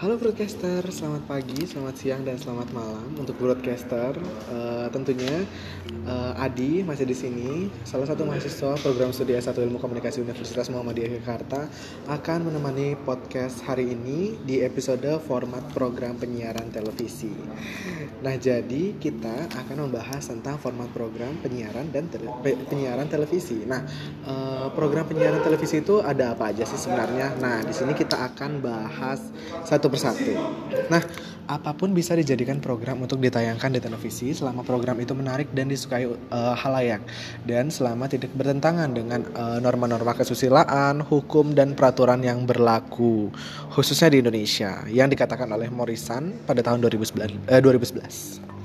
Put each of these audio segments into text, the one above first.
Halo broadcaster, selamat pagi, selamat siang, dan selamat malam untuk broadcaster. Uh, tentunya uh, Adi masih di sini, salah satu mahasiswa program studi S1 Ilmu Komunikasi Universitas Muhammadiyah Jakarta akan menemani podcast hari ini di episode format program penyiaran televisi. Nah, jadi kita akan membahas tentang format program penyiaran dan tele penyiaran televisi. Nah, uh, program penyiaran televisi itu ada apa aja sih sebenarnya? Nah, di sini kita akan bahas satu persatu. Nah, apa pun bisa dijadikan program untuk ditayangkan di televisi selama program itu menarik dan disukai uh, halayak dan selama tidak bertentangan dengan uh, norma-norma kesusilaan, hukum dan peraturan yang berlaku khususnya di Indonesia yang dikatakan oleh Morrison pada tahun 2011. Uh, 2011.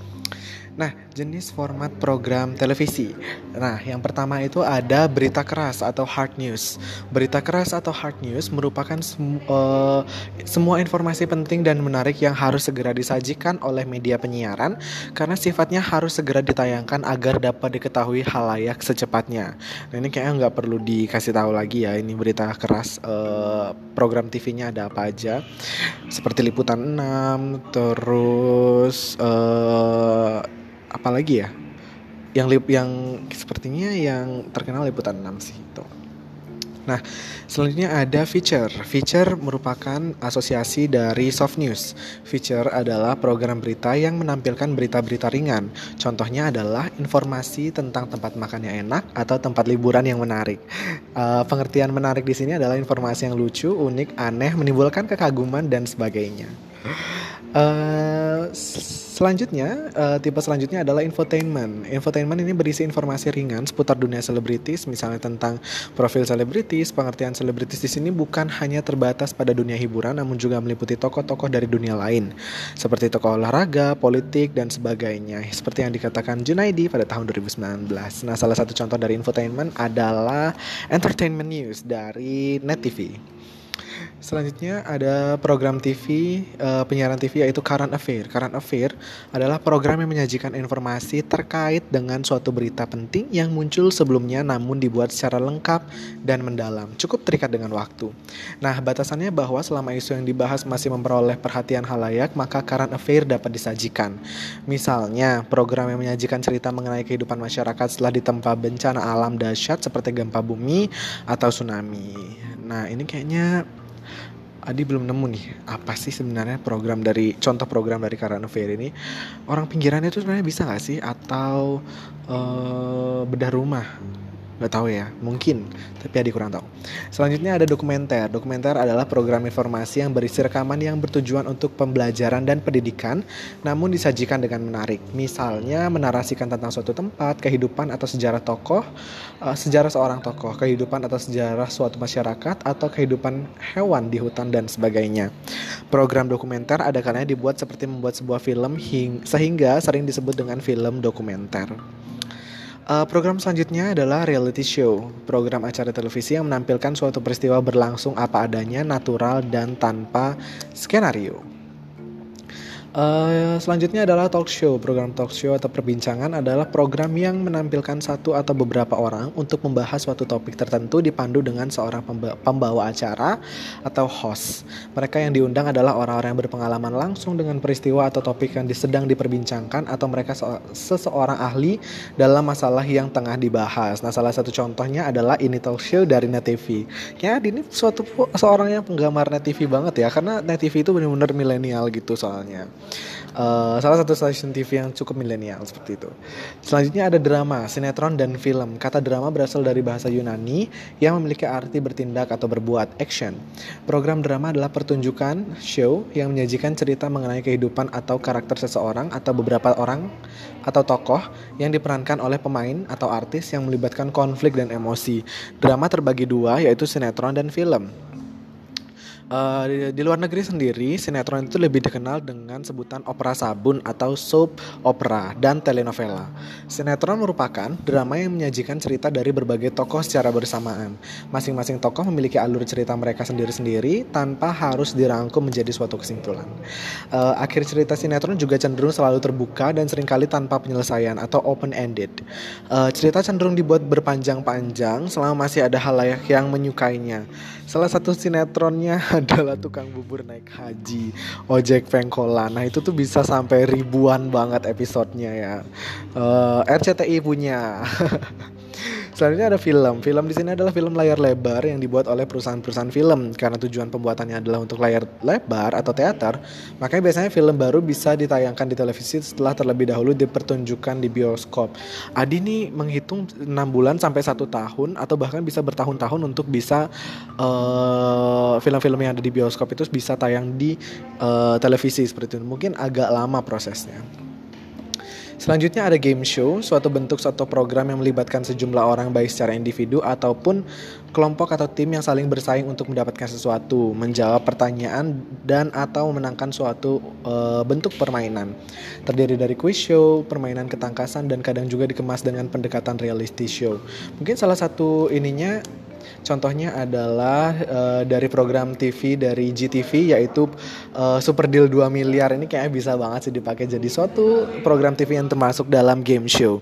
Nah, jenis format program televisi. Nah, yang pertama itu ada berita keras atau hard news. Berita keras atau hard news merupakan semu uh, semua informasi penting dan menarik yang harus segera disajikan oleh media penyiaran karena sifatnya harus segera ditayangkan agar dapat diketahui halayak secepatnya. Nah, ini kayaknya nggak perlu dikasih tahu lagi ya. Ini berita keras uh, program TV-nya ada apa aja. Seperti liputan 6, terus uh, apalagi ya yang lip yang sepertinya yang terkenal liputan 6 sih itu. Nah, selanjutnya ada feature. Feature merupakan asosiasi dari soft news. Feature adalah program berita yang menampilkan berita-berita ringan. Contohnya adalah informasi tentang tempat makan yang enak atau tempat liburan yang menarik. Uh, pengertian menarik di sini adalah informasi yang lucu, unik, aneh, menimbulkan kekaguman dan sebagainya. Uh, Selanjutnya, uh, tipe selanjutnya adalah infotainment. Infotainment ini berisi informasi ringan seputar dunia selebritis, misalnya tentang profil selebritis. Pengertian selebritis di sini bukan hanya terbatas pada dunia hiburan, namun juga meliputi tokoh-tokoh dari dunia lain, seperti tokoh olahraga, politik, dan sebagainya. Seperti yang dikatakan Junaidi pada tahun 2019. Nah, salah satu contoh dari infotainment adalah entertainment news dari Net TV. Selanjutnya ada program TV, eh, penyiaran TV yaitu Current Affair. Current Affair adalah program yang menyajikan informasi terkait dengan suatu berita penting yang muncul sebelumnya namun dibuat secara lengkap dan mendalam, cukup terikat dengan waktu. Nah, batasannya bahwa selama isu yang dibahas masih memperoleh perhatian halayak, maka Current Affair dapat disajikan. Misalnya, program yang menyajikan cerita mengenai kehidupan masyarakat setelah ditempa bencana alam dahsyat seperti gempa bumi atau tsunami. Nah, ini kayaknya Adi belum nemu nih apa sih sebenarnya program dari contoh program dari Karana Fair ini? Orang pinggirannya itu sebenarnya bisa nggak sih? Atau uh, bedah rumah Gak tahu ya, mungkin, tapi Adi kurang tahu. Selanjutnya ada dokumenter. Dokumenter adalah program informasi yang berisi rekaman yang bertujuan untuk pembelajaran dan pendidikan, namun disajikan dengan menarik. Misalnya menarasikan tentang suatu tempat, kehidupan atau sejarah tokoh, uh, sejarah seorang tokoh, kehidupan atau sejarah suatu masyarakat, atau kehidupan hewan di hutan dan sebagainya. Program dokumenter ada kalanya dibuat seperti membuat sebuah film sehingga sering disebut dengan film dokumenter. Uh, program selanjutnya adalah reality show, program acara televisi yang menampilkan suatu peristiwa berlangsung apa adanya, natural dan tanpa skenario. Uh, selanjutnya adalah talk show. Program talk show atau perbincangan adalah program yang menampilkan satu atau beberapa orang untuk membahas suatu topik tertentu dipandu dengan seorang pembawa acara atau host. Mereka yang diundang adalah orang-orang yang berpengalaman langsung dengan peristiwa atau topik yang sedang diperbincangkan atau mereka seseorang ahli dalam masalah yang tengah dibahas. Nah, salah satu contohnya adalah ini talk show dari Net TV. Ya, ini suatu seorang yang penggemar Net TV banget ya, karena Net TV itu benar-benar milenial gitu soalnya. Uh, salah satu stasiun TV yang cukup milenial seperti itu. Selanjutnya ada drama, sinetron dan film. Kata drama berasal dari bahasa Yunani yang memiliki arti bertindak atau berbuat, action. Program drama adalah pertunjukan show yang menyajikan cerita mengenai kehidupan atau karakter seseorang atau beberapa orang atau tokoh yang diperankan oleh pemain atau artis yang melibatkan konflik dan emosi. Drama terbagi dua yaitu sinetron dan film. Uh, di, di luar negeri sendiri, sinetron itu lebih dikenal dengan sebutan opera sabun atau soap opera dan telenovela. Sinetron merupakan drama yang menyajikan cerita dari berbagai tokoh secara bersamaan. Masing-masing tokoh memiliki alur cerita mereka sendiri-sendiri tanpa harus dirangkum menjadi suatu kesimpulan. Uh, akhir cerita sinetron juga cenderung selalu terbuka dan sering kali tanpa penyelesaian atau open-ended. Uh, cerita cenderung dibuat berpanjang-panjang selama masih ada hal layak yang menyukainya. Salah satu sinetronnya adalah tukang bubur naik haji, ojek pengkolan. Nah itu tuh bisa sampai ribuan banget episodenya ya. Uh, eh, RCTI punya. Selanjutnya ada film. Film di sini adalah film layar lebar yang dibuat oleh perusahaan-perusahaan film. Karena tujuan pembuatannya adalah untuk layar lebar atau teater, makanya biasanya film baru bisa ditayangkan di televisi setelah terlebih dahulu dipertunjukkan di bioskop. Adi nih menghitung 6 bulan sampai satu tahun atau bahkan bisa bertahun-tahun untuk bisa uh, film-film yang ada di bioskop itu bisa tayang di uh, televisi seperti itu. Mungkin agak lama prosesnya. Selanjutnya ada game show, suatu bentuk suatu program yang melibatkan sejumlah orang baik secara individu ataupun kelompok atau tim yang saling bersaing untuk mendapatkan sesuatu, menjawab pertanyaan dan atau memenangkan suatu e, bentuk permainan. Terdiri dari quiz show, permainan ketangkasan dan kadang juga dikemas dengan pendekatan reality show. Mungkin salah satu ininya Contohnya adalah uh, dari program TV dari GTV yaitu uh, Super Deal 2 miliar ini kayaknya bisa banget sih dipakai jadi suatu program TV yang termasuk dalam game show.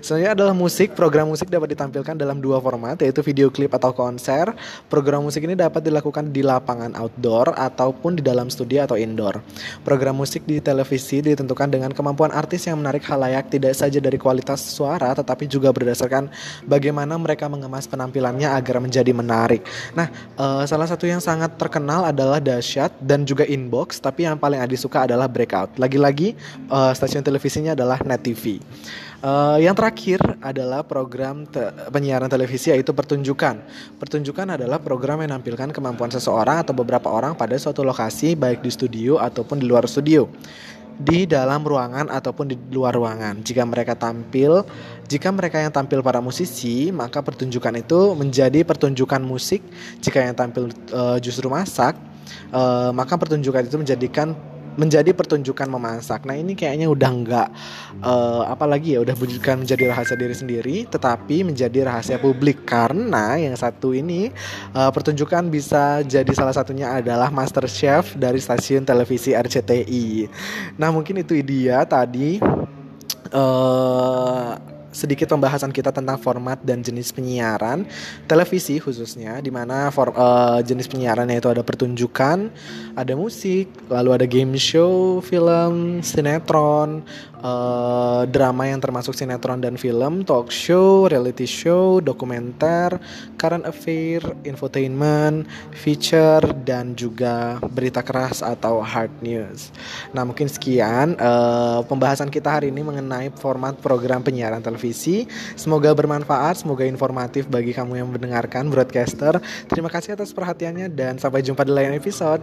Selanjutnya adalah musik. Program musik dapat ditampilkan dalam dua format yaitu video klip atau konser. Program musik ini dapat dilakukan di lapangan outdoor ataupun di dalam studio atau indoor. Program musik di televisi ditentukan dengan kemampuan artis yang menarik halayak tidak saja dari kualitas suara tetapi juga berdasarkan bagaimana mereka mengemas penampilannya agar menjadi menarik. Nah, uh, salah satu yang sangat terkenal adalah Dasyat dan juga Inbox, tapi yang paling Adi suka adalah Breakout. Lagi-lagi uh, stasiun televisinya adalah Net TV. Uh, yang terakhir adalah program te penyiaran televisi yaitu pertunjukan. Pertunjukan adalah program yang menampilkan kemampuan seseorang atau beberapa orang pada suatu lokasi baik di studio ataupun di luar studio di dalam ruangan ataupun di luar ruangan. Jika mereka tampil, jika mereka yang tampil para musisi, maka pertunjukan itu menjadi pertunjukan musik. Jika yang tampil uh, justru masak, uh, maka pertunjukan itu menjadikan menjadi pertunjukan memasak. Nah ini kayaknya udah nggak uh, apa lagi ya, udah bukan menjadi rahasia diri sendiri, tetapi menjadi rahasia publik karena yang satu ini uh, pertunjukan bisa jadi salah satunya adalah Master Chef dari stasiun televisi RCTI. Nah mungkin itu dia tadi. Uh, sedikit pembahasan kita tentang format dan jenis penyiaran televisi khususnya di mana uh, jenis penyiarannya itu ada pertunjukan, ada musik, lalu ada game show, film, sinetron, uh, drama yang termasuk sinetron dan film, talk show, reality show, dokumenter, current affair, infotainment, feature dan juga berita keras atau hard news. Nah, mungkin sekian uh, pembahasan kita hari ini mengenai format program penyiaran televisi. Semoga bermanfaat, semoga informatif bagi kamu yang mendengarkan broadcaster. Terima kasih atas perhatiannya dan sampai jumpa di lain episode.